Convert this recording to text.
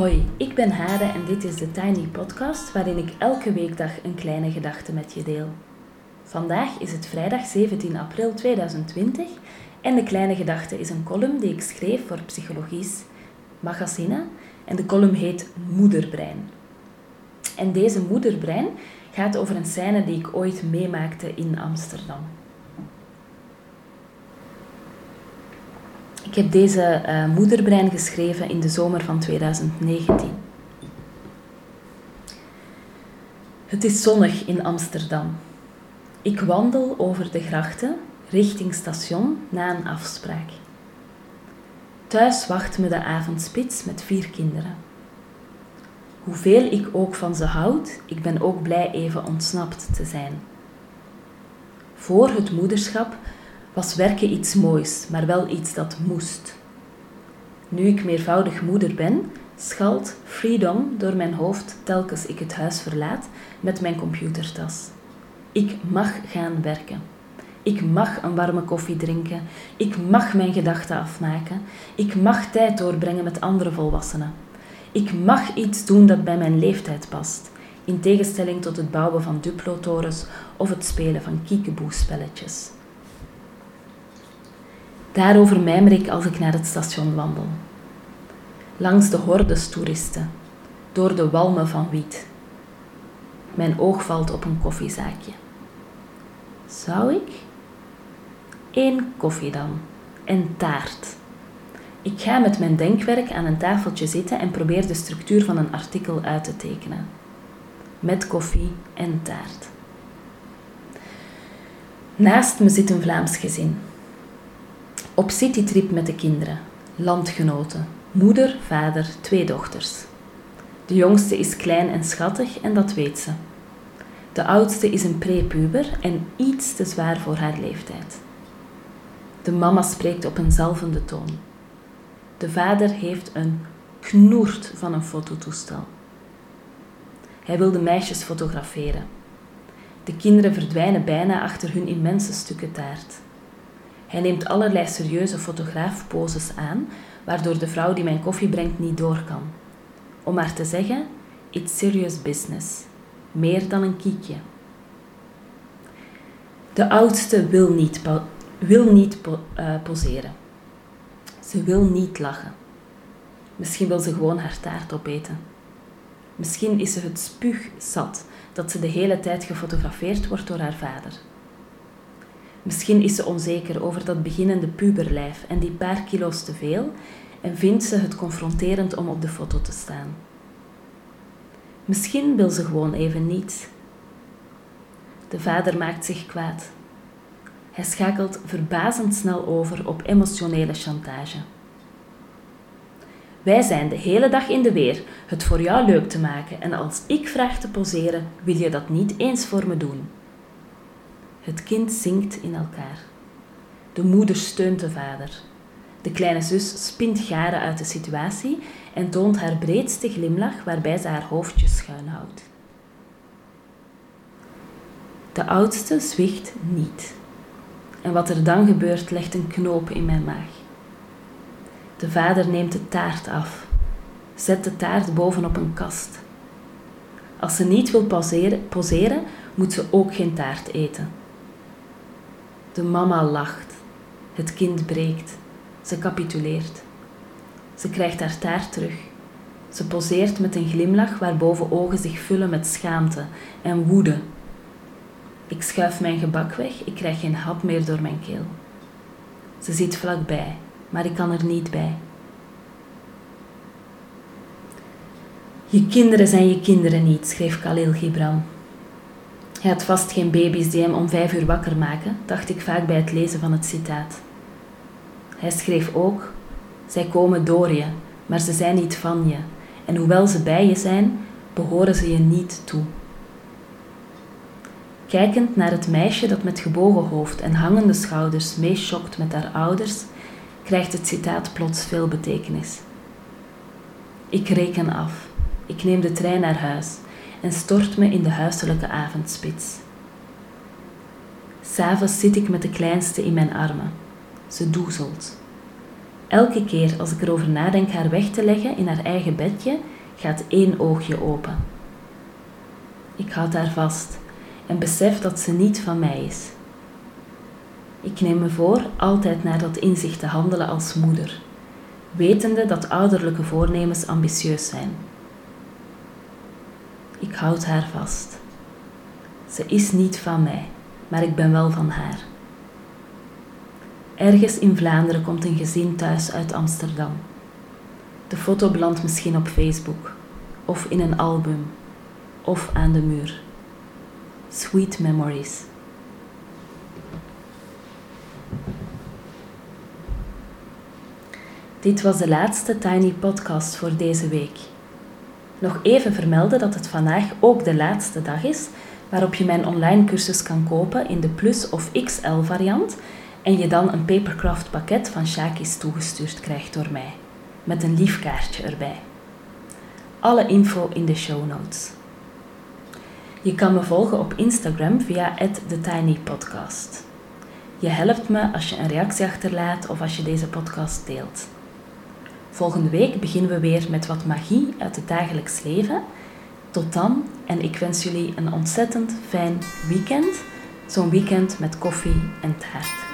Hoi, ik ben Hade en dit is de Tiny Podcast waarin ik elke weekdag een kleine gedachte met je deel. Vandaag is het vrijdag 17 april 2020 en de kleine gedachte is een column die ik schreef voor Psychologies Magazine en de column heet Moederbrein. En deze Moederbrein gaat over een scène die ik ooit meemaakte in Amsterdam. Ik heb deze uh, moederbrein geschreven in de zomer van 2019. Het is zonnig in Amsterdam. Ik wandel over de grachten richting station na een afspraak. Thuis wacht me de avondspits met vier kinderen. Hoeveel ik ook van ze houd, ik ben ook blij even ontsnapt te zijn. Voor het moederschap was werken iets moois, maar wel iets dat moest. Nu ik meervoudig moeder ben, schalt freedom door mijn hoofd telkens ik het huis verlaat met mijn computertas. Ik mag gaan werken. Ik mag een warme koffie drinken. Ik mag mijn gedachten afmaken. Ik mag tijd doorbrengen met andere volwassenen. Ik mag iets doen dat bij mijn leeftijd past, in tegenstelling tot het bouwen van duplo-torens of het spelen van kiekeboe-spelletjes. Daarover mijmer ik als ik naar het station wandel. Langs de hordes toeristen, door de walmen van wiet. Mijn oog valt op een koffiezaakje. Zou ik? Eén koffie dan. En taart. Ik ga met mijn denkwerk aan een tafeltje zitten en probeer de structuur van een artikel uit te tekenen. Met koffie en taart. Naast me zit een Vlaams gezin. Op citytrip met de kinderen, landgenoten, moeder, vader, twee dochters. De jongste is klein en schattig en dat weet ze. De oudste is een prepuber en iets te zwaar voor haar leeftijd. De mama spreekt op een zalvende toon. De vader heeft een knoert van een fototoestel. Hij wil de meisjes fotograferen. De kinderen verdwijnen bijna achter hun immense stukken taart. Hij neemt allerlei serieuze fotograafposes aan, waardoor de vrouw die mijn koffie brengt niet door kan. Om maar te zeggen, it's serious business. Meer dan een kiekje. De oudste wil niet, wil niet uh, poseren. Ze wil niet lachen. Misschien wil ze gewoon haar taart opeten. Misschien is ze het spuug zat dat ze de hele tijd gefotografeerd wordt door haar vader. Misschien is ze onzeker over dat beginnende puberlijf en die paar kilo's te veel en vindt ze het confronterend om op de foto te staan. Misschien wil ze gewoon even niet. De vader maakt zich kwaad. Hij schakelt verbazend snel over op emotionele chantage. Wij zijn de hele dag in de weer het voor jou leuk te maken en als ik vraag te poseren, wil je dat niet eens voor me doen. Het kind zinkt in elkaar. De moeder steunt de vader. De kleine zus spint garen uit de situatie en toont haar breedste glimlach waarbij ze haar hoofdje schuin houdt. De oudste zwicht niet. En wat er dan gebeurt, legt een knoop in mijn maag. De vader neemt de taart af, zet de taart bovenop een kast. Als ze niet wil poseren, poseren moet ze ook geen taart eten. De mama lacht. Het kind breekt. Ze capituleert. Ze krijgt haar taart terug. Ze poseert met een glimlach waarboven ogen zich vullen met schaamte en woede. Ik schuif mijn gebak weg, ik krijg geen hap meer door mijn keel. Ze zit vlakbij, maar ik kan er niet bij. Je kinderen zijn je kinderen niet, schreef Khalil Gibran. Hij had vast geen baby's die hem om vijf uur wakker maken, dacht ik vaak bij het lezen van het citaat. Hij schreef ook: Zij komen door je, maar ze zijn niet van je. En hoewel ze bij je zijn, behoren ze je niet toe. Kijkend naar het meisje dat met gebogen hoofd en hangende schouders meeschokt met haar ouders, krijgt het citaat plots veel betekenis. Ik reken af. Ik neem de trein naar huis en stort me in de huiselijke avondspits. S'avonds zit ik met de kleinste in mijn armen. Ze doezelt. Elke keer als ik erover nadenk haar weg te leggen in haar eigen bedje, gaat één oogje open. Ik houd haar vast en besef dat ze niet van mij is. Ik neem me voor altijd naar dat inzicht te handelen als moeder, wetende dat ouderlijke voornemens ambitieus zijn. Ik houd haar vast. Ze is niet van mij, maar ik ben wel van haar. Ergens in Vlaanderen komt een gezin thuis uit Amsterdam. De foto belandt misschien op Facebook, of in een album, of aan de muur. Sweet memories. Dit was de laatste Tiny Podcast voor deze week. Nog even vermelden dat het vandaag ook de laatste dag is waarop je mijn online cursus kan kopen in de Plus of XL variant en je dan een papercraft pakket van Shakis toegestuurd krijgt door mij, met een lief kaartje erbij. Alle info in de show notes. Je kan me volgen op Instagram via TheTinyPodcast. Je helpt me als je een reactie achterlaat of als je deze podcast deelt. Volgende week beginnen we weer met wat magie uit het dagelijks leven. Tot dan en ik wens jullie een ontzettend fijn weekend. Zo'n weekend met koffie en taart.